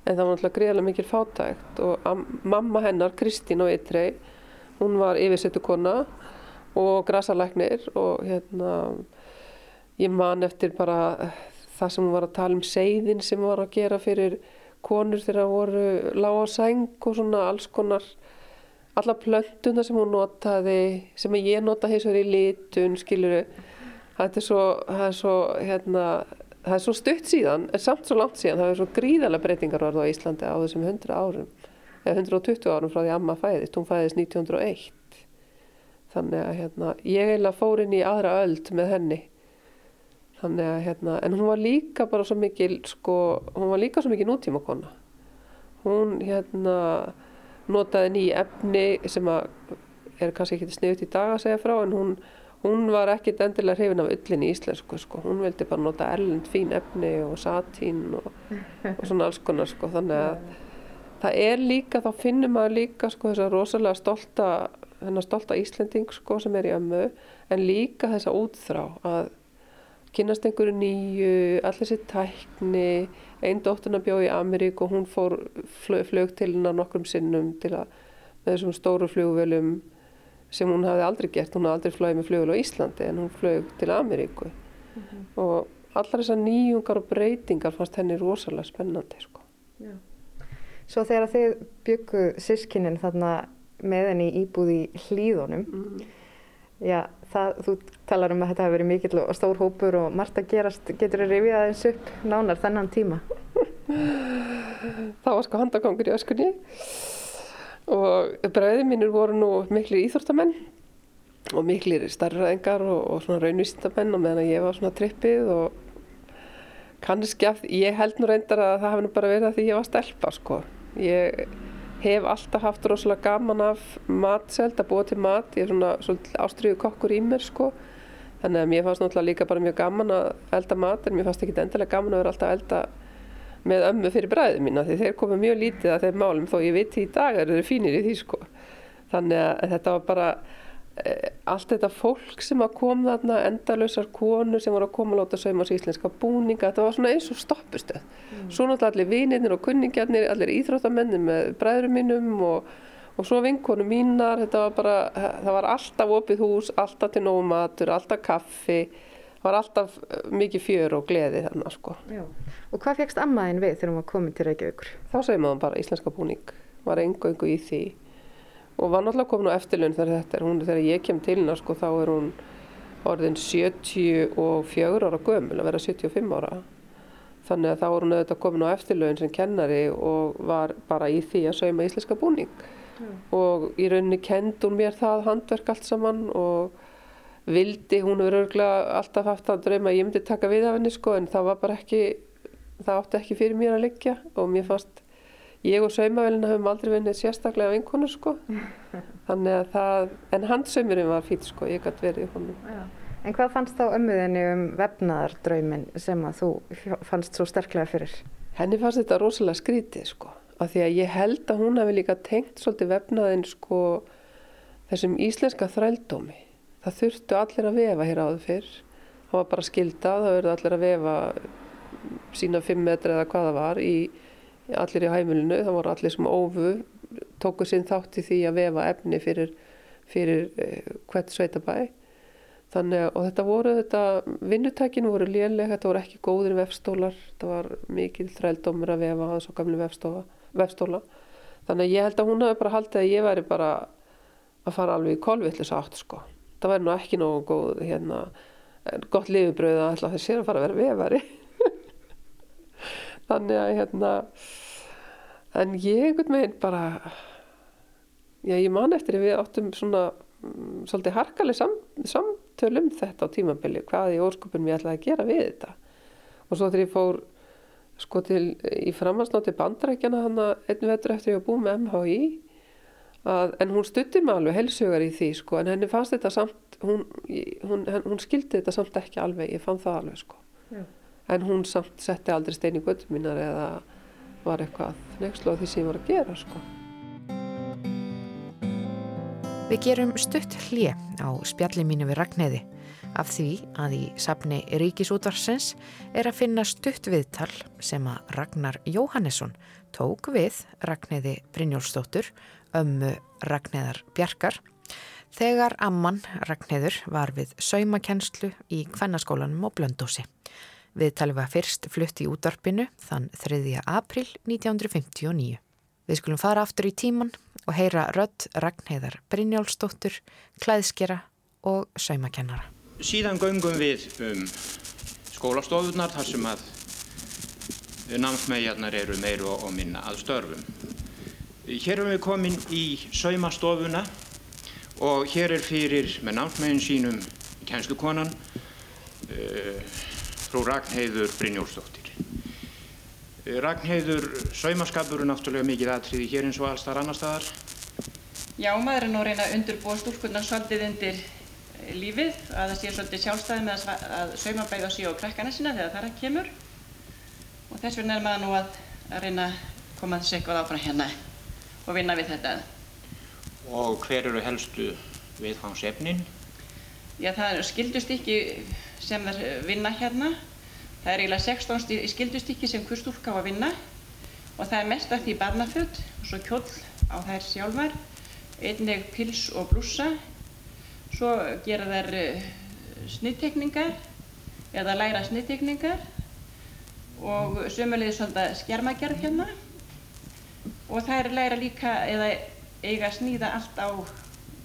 En það var náttúrulega greiðlega mikil fátækt og am, mamma hennar Kristín á ytri hún var yfirsettu kona og grasalæknir og hérna ég man eftir bara það sem hún var að tala um seiðin sem hún var að gera fyrir konur þegar það voru lág á sæng og svona alls konar alla plöntuna sem hún notaði sem ég nota hins vegar í litun skiluru þetta er svo, er svo hérna, er svo stutt síðan en samt svo langt síðan, það er svo gríðarlega breytingar varð á Íslandi á þessum 100 árum eða 120 árum frá því amma fæðist hún fæðist 1901 þannig að hérna, ég eiginlega fór inn í aðra öld með henni. Þannig að hérna, en hún var líka bara svo mikil sko, hún var líka svo mikil nútíma kona hún hérna notaði ný efni sem að er kannski ekki sniðut í dag að segja frá en hún, hún var ekkit endilega hrifin af öllin í íslensku sko. hún vildi bara nota erlend fín efni og satín og, og svona alls konar sko. þannig að það er líka, þá finnum maður líka sko þess að rosalega stolta hennar stolta Íslending sko sem er í ömmu en líka þessa útþrá að kynast einhverju nýju, allir sér tækni, einn dótturna bjóð í Amerík og hún fór flög, flög til hennar nokkrum sinnum til að með þessum stóru flugvelum sem hún hafði aldrei gert, hún hafði aldrei flögið með flugvel á Íslandi en hún flög til Ameríku mm -hmm. og allar þessar nýjungar og breytingar fannst henni rosalega spennandi sko. Já. Svo þegar þið byggu sískinin þarna með henni íbúð í hlýðunum mm -hmm. Já, það, þú talar um að þetta hefur verið mikill og stór hópur og margt að gerast, getur þið rifið aðeins upp nánar þennan tíma? Það var sko handagangur í öskunni og bræðið mínir voru nú miklu íþórtamenn og miklu starfræðingar og, og svona raunvísindamenn og meðan ég var svona trippið og kannski að ég held nú reyndar að það hefði nú bara verið að því ég var stelpa sko. Ég hef alltaf haft rosalega gaman af matseld, að búa til mat ég er svona, svona ástriðu kokkur í mér sko þannig að mér fannst náttúrulega líka bara mjög gaman að elda mat en mér fannst ekki endilega gaman að vera alltaf að elda með ömmu fyrir bræðið mína því þeir komu mjög lítið að þeim málum þó ég veit í dag að þeir fínir í því sko þannig að þetta var bara Eh, allt þetta fólk sem að koma þarna endalösar konur sem voru að koma að láta sauma á íslenska búninga þetta var svona eins og stoppustöð mm. svo náttúrulega allir vinirnir og kunningjarnir allir íþróttamenni með bræðurum mínum og, og svo vinkonum mínar þetta var bara, það var alltaf opið hús alltaf til nógu matur, alltaf kaffi það var alltaf eh, mikið fjör og gleði þarna sko Já. Og hvað fegst ammaðin við þegar hún var komin til Reykjavíkur? Þá segum við bara íslenska búning. Var engu engu í því. Og var náttúrulega komin á eftirlun þegar þetta er. Hún, þegar ég kem til hennar sko þá er hún orðin 74 ára gömul að vera 75 ára. Þannig að þá er hún auðvitað komin á eftirlun sem kennari og var bara í því að sauma íslenska búning. Mm. og í rauninni kend hún mér það handverk allt saman og vildi, hún hefur örgulega alltaf haft að drauma að ég myndi taka við af henni sko en það var bara ekki það átti ekki fyrir mér að liggja og mér fannst ég og saumavelina höfum aldrei vinnið sérstaklega á einhvern sko þannig að það, en handsaumurinn var fýtt sko, ég gæti verið í honum Já. En hvað fannst þá ömmuðinni um vefnaðardraumin sem að þú fannst svo sterklega fyrir? Henni fannst þetta rosalega skrítið sko af því að ég held að hún hafi líka tengt svolítið vefnaðin sko þessum íslenska þrældómi það þurftu allir að vefa hér áður fyrr það var bara skildað, það verði allir að vefa sína fimm metri eða hvaða var í allir í hæmulinu, það voru allir sem ófu tóku sinn þátt í því að vefa efni fyrir, fyrir eh, hvert sveitabæ. Þannig að þetta voru þetta, vinnutækinu voru léleg, þetta voru ekki góðir vefstólar, þetta var mikil þrældómur að vefa að svo gamlu vefstóla þannig að ég held að hún hafi bara haldið að ég væri bara að fara alveg í kolvillis átt sko, það væri nú ekki nógu góð hérna, gott lifibröð að alltaf þessi er að fara að vera vefari þannig að hérna en ég einhvern veginn bara já ég man eftir við áttum svona um, svolítið harkaleg sam, samtölum þetta á tímabili hvað í óskupun við ætlaði að gera við þetta. Og svo þegar ég fór sko til í framhansnátti bandrækjana hann að einu vetur eftir ég að búið með MHI að, en hún stutti mig alveg helsögar í því sko en henni fannst þetta samt hún, hún, hún skildi þetta samt ekki alveg ég fann það alveg sko. Já en hún samt setti aldrei stein í göttum mínar eða var eitthvað nefnslu á því sem ég var að gera sko. Við gerum stutt hlje á spjalli mínu við Ragnæði af því að í sapni Ríkisútvarsins er að finna stutt viðtal sem að Ragnar Jóhannesson tók við Ragnæði Brynjólfsdóttur, ömmu Ragnæðar Bjarkar þegar amman Ragnæður var við saumakennslu í kvennaskólanum á Blöndósi. Viðtalið var fyrst flutt í útdarpinu þann 3. april 1959. Við skulum fara aftur í tíman og heyra rödd Ragnheðar Brynjálfsdóttur, klæðskera og saumakennara. Síðan göngum við um skólastofunar þar sem að námsmæjarnar eru meiru og minna að störfum. Hér erum við komin í saumastofuna og hér er fyrir með námsmæjun sínum kennslukonan uh, frú Ragnheiður Brynjólfsdóttir. Ragnheiður, saumaskapur er náttúrulega mikið aðtriði hér eins og alls þar annar staðar. Já, maður er nú að reyna að undurbúa stúlkunar svolítið undir eh, lífið, að það sé svolítið sjálfstæði með að, að saumabæða sig á krakkana sína þegar það kemur. Og þess vegna er maður nú að, að reyna að koma þessu eitthvað áfram hérna og vinna við þetta. Og hver eru helstu viðfangsefnin? Já, það er skildustykki sem þær vinna hérna. Það er eiginlega 16 skildustykki sem hver stúlka á að vinna og það er mest af því barnaföld og svo kjóll á þær sjálfar, einnig pils og blúsa. Svo gera þær sniðtekningar eða læra sniðtekningar og sömulegði svolítið skjermagerð hérna og þær læra líka eða eiga að snýða allt á,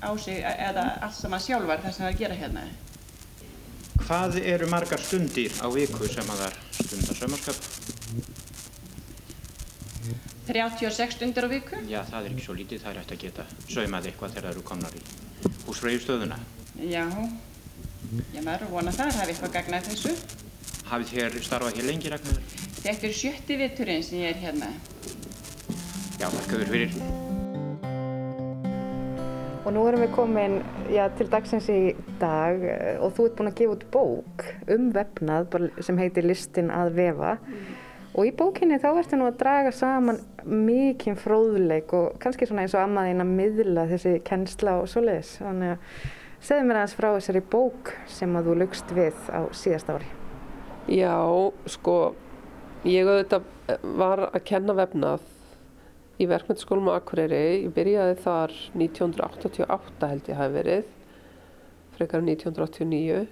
á sig eða allt saman sjálfar það sem það gera hérna. Hvað eru margar stundir á viku sem að þar stundar saumarskap? 36 stundir á viku. Já, það er ekki svo lítið, það er eftir að geta saumað eitthvað þegar það eru komnar í húsfreyjustöðuna. Já, ég maður vona það, það hefði eitthvað gagnað þessu. Hafið þér starfað hér lengi, Ragnarður? Þetta er sjötti vitturinn sem ég er hérna. Já, þakkaður fyrir. Og nú erum við komin já, til dagsins í dag eh, og þú ert búinn að gefa út bók um vefnað sem heitir Listin að vefa. Mm. Og í bókinni þá ertu nú að draga saman mikinn fróðleik og kannski svona eins og ammaðinn að miðla þessi kennsla og svoleiðis. Þannig að segðu mér aðeins frá þessari bók sem að þú lugst við á síðast ári. Já, sko, ég auðvitað var að kenna vefnað í verkmyndaskólum á Akureyri. Ég byrjaði þar 1988 held ég hafi verið, frekar 1989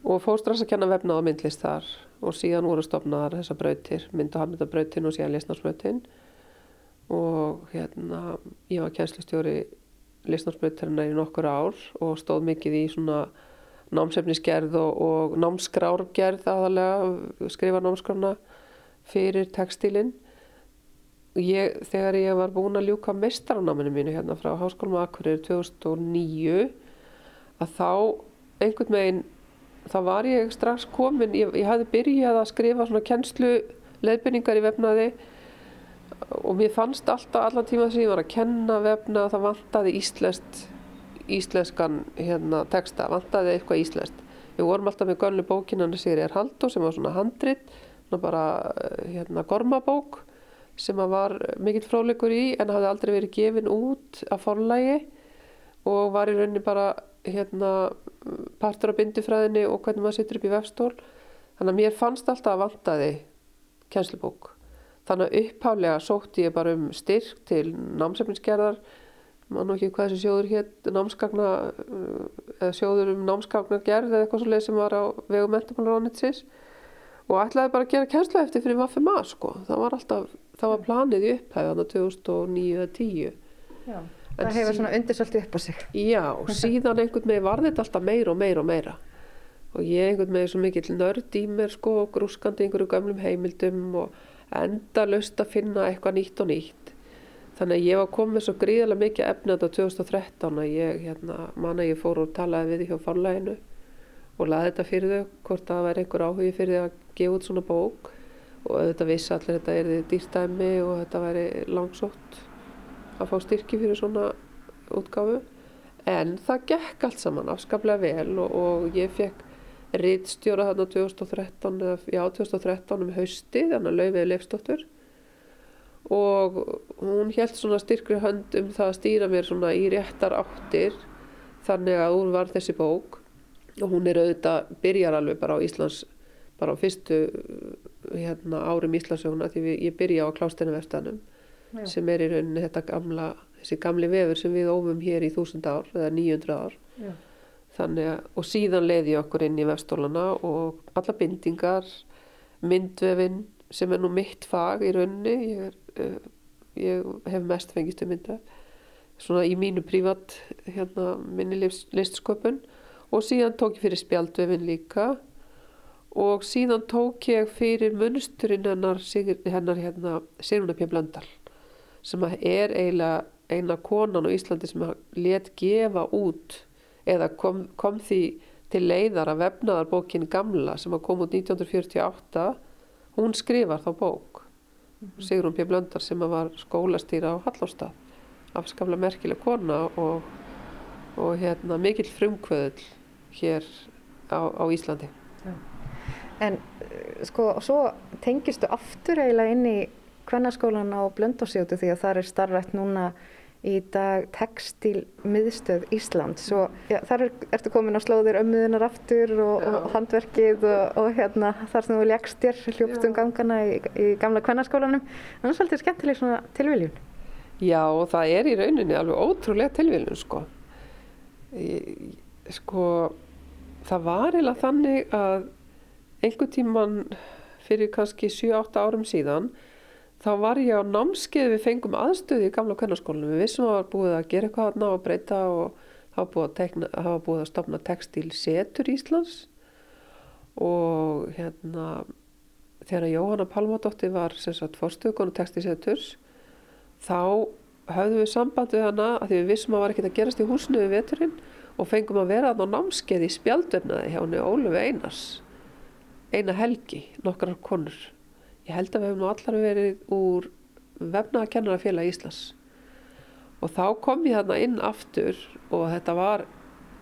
og fór strax að kenna vefnað á myndlist þar. Og síðan voru stopnaðar þessar brautir, mynd og handmyndabrautin og síðan listnarsbrautin og hérna ég var kænslustjóri listnarsbrautirina í nokkur ár og stóð mikið í svona námsefnisgerð og, og námskrárgerð aðalega, skrifa námskrárna fyrir textilinn Ég, þegar ég var búin að ljúka mestaranáminu mínu hérna frá Háskólum Akureyri 2009 að þá einhvern veginn þá var ég strax komin ég, ég hafði byrjað að skrifa svona kennslu leðbyrningar í vefnaði og mér fannst alltaf allan tíma þess að ég var að kenna vefna það vantaði íslenskt íslenskan hérna, texta, vantaði eitthvað íslenskt. Við vorum alltaf með gönlu bókinan Sigriðar Haldó sem var svona handrit bara hérna gormabók sem að var mikill fráleikur í en hafði aldrei verið gefin út af forlægi og var í rauninni bara hérna, partur af bindufræðinni og hvernig maður sittur upp í vefstól. Þannig að mér fannst alltaf að vantaði kjenslubók. Þannig að upphálega sótti ég bara um styrk til námsefninsgerðar, maður nú ekki hvað þessi sjóður hétt, námskagna, eða sjóður um námskagnagerð eða eitthvað svolítið sem var á vegu mentamálaráðnitsins og ætlaði bara að gera kjenslu eftir fyrir vaffið maður sko. Það var alltaf það var planið í upphæðana 2009-10 það hefur svona undirsöldi upp á sig. Já, síðan einhvern veginn var þetta alltaf meira og meira og meira. Og ég einhvern veginn svo mikill nörd í mér sko, grúskandi einhverju gamlum heimildum og enda löst að finna eitthvað nýtt og nýtt. Þannig að ég var komið svo gríðarlega mikið efnið á 2013 að ég hérna, manna ég fór og talaði við hjá fórlæginu og laði þetta fyrir þau hvort það væri einhver áhugi fyrir því að gefa út svona bók og auðvitað vissi allir þetta er dýrstæmi og þetta væri langsótt að fá styrki fyrir svona útgáfu. En það gekk allt saman afskaplega vel og, og ég fekk rittstjóra þarna 2013 eða já 2013 um hausti þannig að laufiði leifstóttur og hún held svona styrkri hönd um það að stýra mér svona í réttar áttir þannig að hún var þessi bók. Og hún er auðvitað byrjar alveg bara á Íslands bara á fyrstu hérna, árum Íslasjóna því við, ég byrja á klástinu verstanum sem er í rauninni þetta gamla þessi gamli vefur sem við ófum hér í þúsund ár eða nýjundra ár. Já. þannig að og síðan leiði ég okkur inn í vefstólana og alla bindingar myndvefin sem er nú mitt fag í rauninni ég, er, uh, ég hef mest fengist um mynda svona í mínu prívat hérna minni listsköpun. Og síðan tók ég fyrir spjaldvefin líka og síðan tók ég fyrir munsturinn hennar, hennar hérna, Sigruna P. Blöndal sem er eiginlega eina konan á Íslandi sem let gefa út eða kom, kom því til leiðar að vefnaðar bókin Gamla sem kom út 1948 hún skrifar þá bók Sigrun P. Blöndar sem var skólastýra á Hallóstað afskaflega merkileg kona og, og hérna, mikill frumkvöðul hér á, á Íslandi En eh, sko, svo tengistu aftur eiginlega inn í kvennarskólan á Blöndósjótu því að það er starfrætt núna í dag textil miðstöð Ísland svo já, þar er, ertu komin á slóðir ömmuðunar aftur og, og handverkið og, og hérna þar sem þú legst þér hljópstum gangana í, í gamla kvennarskólanum það er svolítið skemmtileg svona tilviljun. Já og það er í rauninni alveg ótrúlega tilviljun sko. Sko það var eiginlega þannig að einhver tíman fyrir kannski 7-8 árum síðan þá var ég á námskeið við fengum aðstöði í gamla kvennarskólanum. Við vissum að það var búið að gera eitthvað þarna og breyta og það var búið að, tekna, það var búið að stopna textil setur Íslands og hérna þegar Jóhanna Palmadóttir var sem sagt forstöðukonu textilseturs þá höfðum við samband við hana að því við vissum að var ekkert að gerast í húsinu við veturinn og fengum að vera þarna á námskeið í spjaldöfnaði hjá henni Ólufi Einars eina helgi, nokkrar konur. Ég held að við hefum nú allar verið úr vefnaðakennarafélag Íslands. Og þá kom ég þarna inn aftur og þetta var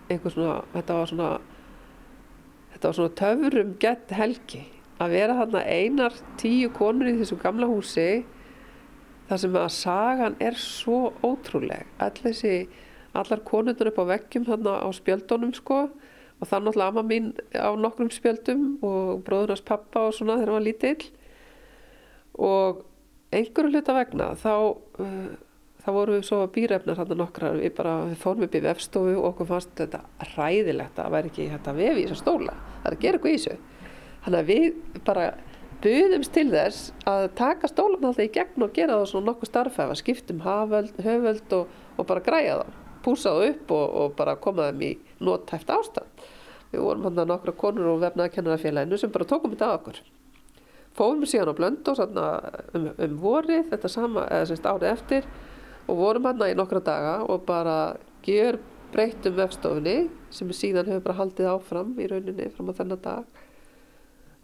einhver svona þetta var svona þetta var svona töfurum gett helgi. Að vera þarna einar tíu konur í þessu gamla húsi þar sem að sagan er svo ótrúleg. Allar konurnar upp á veggjum þarna á spjöldunum sko og er náttúrulega amma mín á nokkrum spjöldum og bróðunars pappa og svona þegar hann var lítill. Og einhverju hluta vegna þá uh, þá voru við svo býrefnar hann nokkrar. Við bara við fórum upp í vefstofu og okkur fannst þetta ræðilegt að væri ekki að vefi í þessa stóla. Það er að gera eitthvað í þessu. Þannig að við bara buðumst til þess að taka stólan alltaf í gegn og gera það svona nokkuð starfæfa skiptum haföld, höföld og, og bara græja það, púsa það upp og, og bara koma þeim í nótæft ástand við vorum hann að nokkra konur og vefnaða kennarafélaginu sem bara tókum þetta að okkur. Fórum síðan á Blöndós um, um vorið, þetta sama, eða semst árið eftir og vorum hann í nokkra daga og bara gjör breytum vefstofunni sem síðan hefur bara haldið áfram í rauninni fram á þennan dag.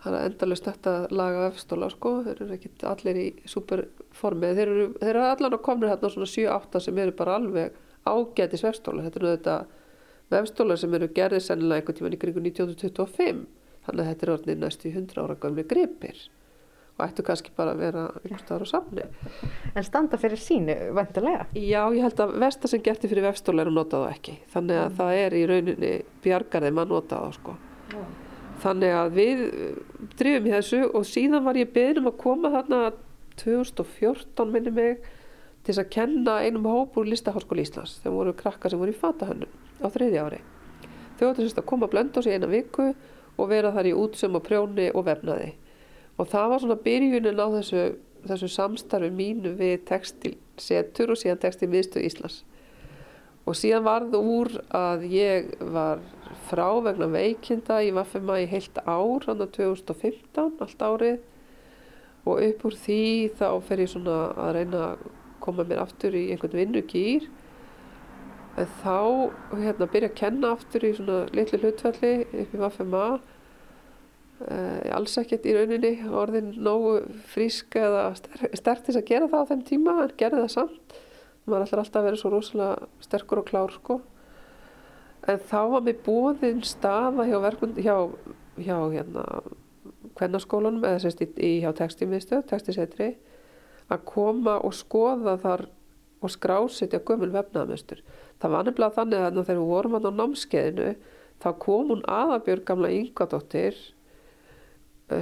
Það er endalust þetta laga vefstóla sko, þeir eru ekki allir í superformi, þeir eru, eru allan að komna hérna svona 7-8 sem eru bara alveg ágætis vefstóla, þetta eru þetta vefstóla sem eru gerðið sennilega einhvern tíman í kringu 1925 þannig að þetta er orðinni næstu 100 ára gamli gripir og ættu kannski bara að vera einhver staðar á samni. En standa fyrir sínu, vendulega? Já, ég held að versta sem gerti fyrir vefstóla er að nota það ekki. Þannig að mm. það er í rauninni bjargarðið maður nota það sko. Mm. Þannig að við drifum í þessu og síðan var ég beðin um að koma þarna 2014 minni mig til þess að kenna einum hóp úr Listaháskóli Íslands. Þeim voru krakkar sem voru í fatahönnum á þriðja ári. Þau áttu sérst að koma að blönda á sig eina viku og vera þar í útsum og prjóni og vefnaði. Og það var svona byrjunin á þessu, þessu samstarfi mínu við textilsetur og síðan textilmiðstöð Íslands. Og síðan varð úr að ég var frá vegna veikinda í Vaffema í heilt ár hann á 2015, allt árið. Og upp úr því þá fer ég svona að reyna að koma mér aftur í einhvern vinnugýr en þá hérna byrja að kenna aftur í svona litlu hlutfelli upp í Vaffema Uh, alls ekkert í rauninni orðin nógu frísk eða stertist að gera það á þeim tíma en gerði það samt. Maður ætlar alltaf að vera svo rosalega sterkur og klár sko. En þá var mér búin staða hjá verkund hjá, hjá hérna kvennarskólanum eða sérst í, í hjá textímiðstöð, textisetri að koma og skoða þar og skrásetja gömul vefnaðamöstur það var nefnilega þannig að þegar við vorum á námskeiðinu þá kom hún aðabjörg gamla yngadóttir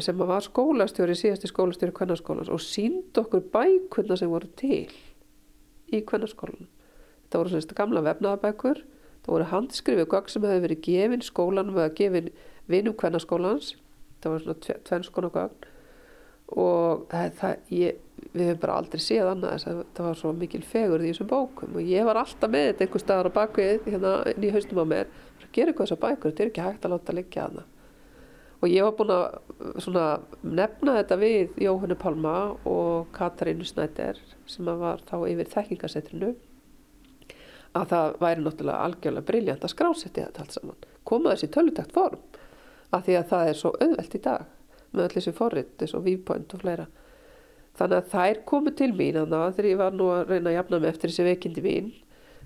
sem var skólastjóri, síðasti skólastjóri kvennarskólans og sínd okkur bækurna sem voru til í kvennarskólan. Þetta voru svona gamla vefnaðabækur, það voru handskrifið gögg sem hefði verið gefin skólanum eða gefin vinum kvennarskólans, það voru svona tvennskona gögn og það, ég, við hefum bara aldrei séð annað þess að það var svo mikil fegur í þessum bókum. Og ég var alltaf með þetta einhver staðar á bakvið hérna inn í haustum á mér, það gera eitthvað þessar bækur, þetta er ekki hægt að láta liggja að það og ég var búin að nefna þetta við Jóhannu Palma og Katarínu Snæder sem var þá yfir þekkingasetrinu að það væri náttúrulega algjörlega briljant að skrásetja þetta allt saman. Koma þessi tölutækt form af því að það er svo auðvelt í dag með allir þessi forrið, þessu viewpoint og fleira þannig að þær komu til mín þannig að þegar ég var nú að reyna að jafna mig eftir þessi veikindi mín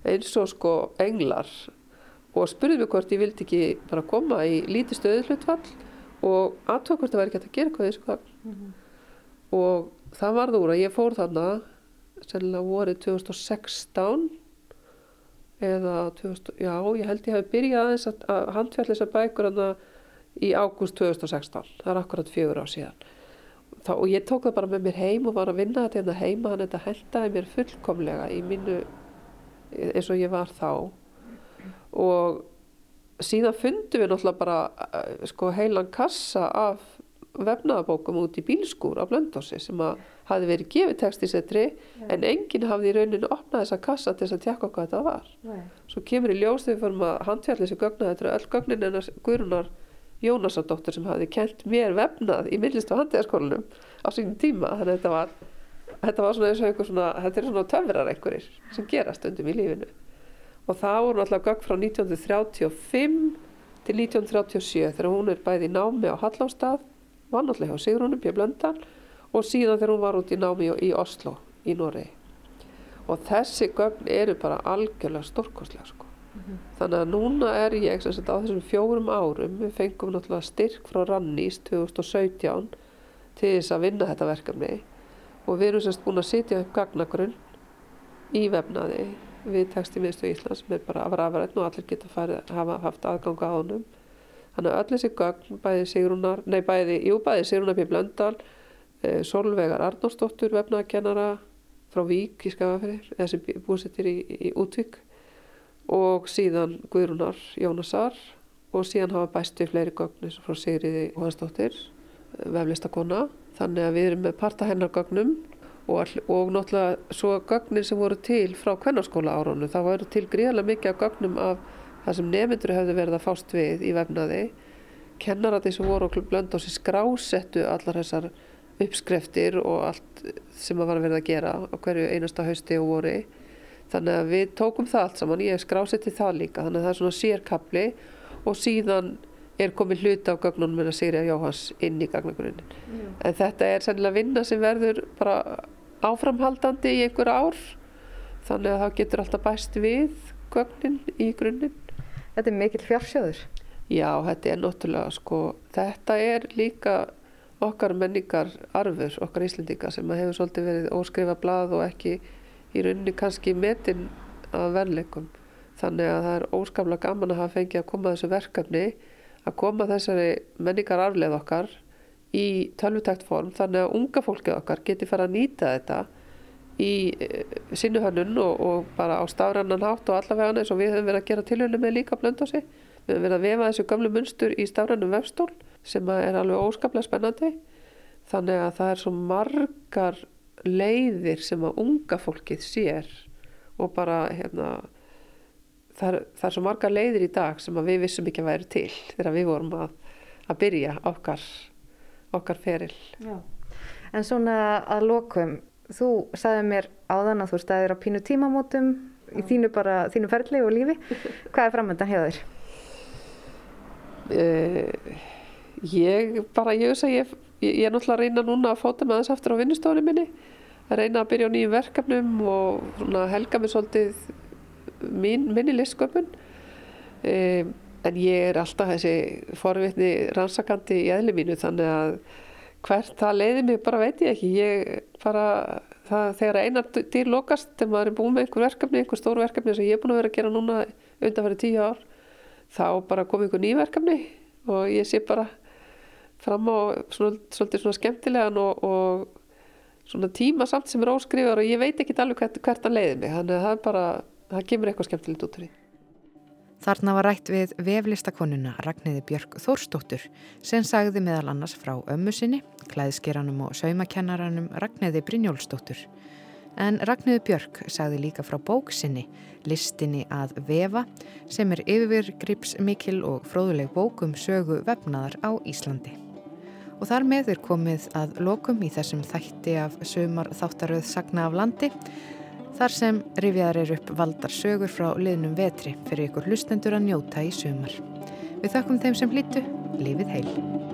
eins og sko englar og spurði mig hvort ég vildi ekki bara koma í lítið stöðuhlutfall og aðtók hvort það væri ekki að gera eitthvað eins og hvað mm -hmm. og það varð úr að ég fór þarna sennilega vorið 2016 eða 2000, já ég held ég hef byrjað aðeins að, að handfjall þessar bækur hana í ágúst 2016 það er akkurat fjögur á síðan Þá, og ég tók það bara með mér heim og var að vinna þetta hérna heima þannig að þetta hendaði mér fullkomlega í minnu eins og ég var þá og síðan fundum við náttúrulega bara eh, sko heilan kassa af vefnaðabókum út í bílskúr á Blöndósi sem að hafi verið gefið textisetri yeah. en enginn hafði í rauninu opnað þessa kassa til þess að tjekka hvað þetta var yeah. svo kemur í ljós þegar við fórum að handfjalla þessi gögna þetta er öll gögnin en Guðrunar Jónasadóttur sem hafi kent mér vefnað í millist á handíðaskólanum á sínum tíma þannig að þetta var þetta var svona eins og einhver svona þetta er svona töfrar einhverjir sem gerast undum í lífinu og það voru náttúrulega gögn frá 1935 til 1937 þegar hún er bæði í námi á Hallástað, var náttúrulega hjá Sigrúnum Björn Blöndal og síðan þegar hún var út í námi í Oslo í Noregi. Og þessi gögn eru bara algjörlega stórkostlega sko. Mm -hmm. Þannig að núna er ég á þessum fjórum árum, við fengum náttúrulega styrk frá Rannís 2017 til þess að vinna þetta verkefni og við erum semst búin að sitja upp gagnagrunn í vefnaði við textímiðstu Íslands sem er bara afræðin og allir geta farið, hafa haft aðganga á honum. Þannig að öll þessi gögn, bæði Sigrunar, nei bæði, jú bæði Sigrunar P. Blöndal, e, Solveigar Arnósdóttur, vefnagennara frá Vík í Skafafyrir, eða sem búsettir í, í Útvík og síðan Guðrunar Jónasar og síðan hafa bæstu fleiri gögn eins og frá Sigriði Hóðarsdóttir, eh, veflistakona. Þannig að við erum með parta hennar gögnum og, all, og náttúrulega svo gögnir sem voru til frá kvennarskóla árunum það voru til gríðarlega mikið af gögnum af það sem nefndur hefði verið að fást við í vefnaði kennarati sem voru og blönda á sér skrásettu allar þessar uppskreftir og allt sem að var verið að gera á hverju einasta hausti og voru þannig að við tókum það allt saman ég skrásetti það líka þannig að það er svona sérkapli og síðan er komið hluti af gögnunum en að Sigriða Jóhans inn í gagnagrunnin en þetta er sennilega vinna sem verður bara áframhaldandi í einhver ár þannig að það getur alltaf bæst við gögnin í grunninn. Þetta er mikill fjársjóður? Já, þetta er náttúrulega sko, þetta er líka okkar menningar arfur, okkar íslendinga sem hefur svolítið verið óskrifa blað og ekki í rauninni kannski metin að verleikum. Þannig að það er óskaplega gaman að hafa fengið að koma þessu verkefni, að koma þessari menningar arfleð okkar í tölvutækt form þannig að unga fólkið okkar geti fara að nýta þetta í eh, sinnu hönnun og, og bara á stafrannan hátt og allavega eins og við höfum verið að gera tilhörlu með líka blöndósi. Við höfum verið að vefa þessu gamlu munstur í stafrannum vefstól sem er alveg óskaplega spennandi. Þannig að það er svo margar leiðir sem að unga fólkið sér og bara hérna það er, það er svo margar leiðir í dag sem að við vissum ekki að væri til þegar við vorum að, að byrja okkar okkar feril. Já. En svona að lokum, þú sagði mér áðan að þú stæðir á pínu tímamótum í þínu, bara, þínu ferli og lífi. Hvað er framöndan hjá þér? Uh, ég bara, ég veist að ég, ég er náttúrulega að reyna núna að fóta með þess aftur á vinnustofunni minni. Að reyna að byrja á nýjum verkefnum og helga mér svolítið mín, minni listsköpun. Um, en ég er alltaf þessi forvitni rannsakandi í eðli mínu þannig að hvert það leiði mig bara veit ég ekki ég bara, það, þegar einar dýr lokast, þegar maður er búin með einhver verkefni einhver stór verkefni sem ég er búin að vera að gera núna undanfæri tíu ár þá bara kom einhver ný verkefni og ég sé bara fram á svona, svolítið svona skemmtilegan og, og svona tíma samt sem er óskrifar og ég veit ekki alveg hvert, hvert hann leiði mig þannig að það er bara, það kemur eitthvað skemmtilegt út úr því Þarna var rætt við veflistakonuna Ragnæði Björk Þórstóttur sem sagði meðal annars frá ömmu sinni, klæðskeranum og saumakennaranum Ragnæði Brynjólfstóttur. En Ragnæði Björk sagði líka frá bóksinni, listinni að vefa sem er yfirgripsmikil og fróðuleg bókum sögu vefnaðar á Íslandi. Og þar með er komið að lokum í þessum þætti af sömar þáttaröð sagna af landi Þar sem rifjaðar er upp valdar sögur frá liðnum vetri fyrir ykkur hlustendur að njóta í sumar. Við þakkum þeim sem hlýtu, lífið heil.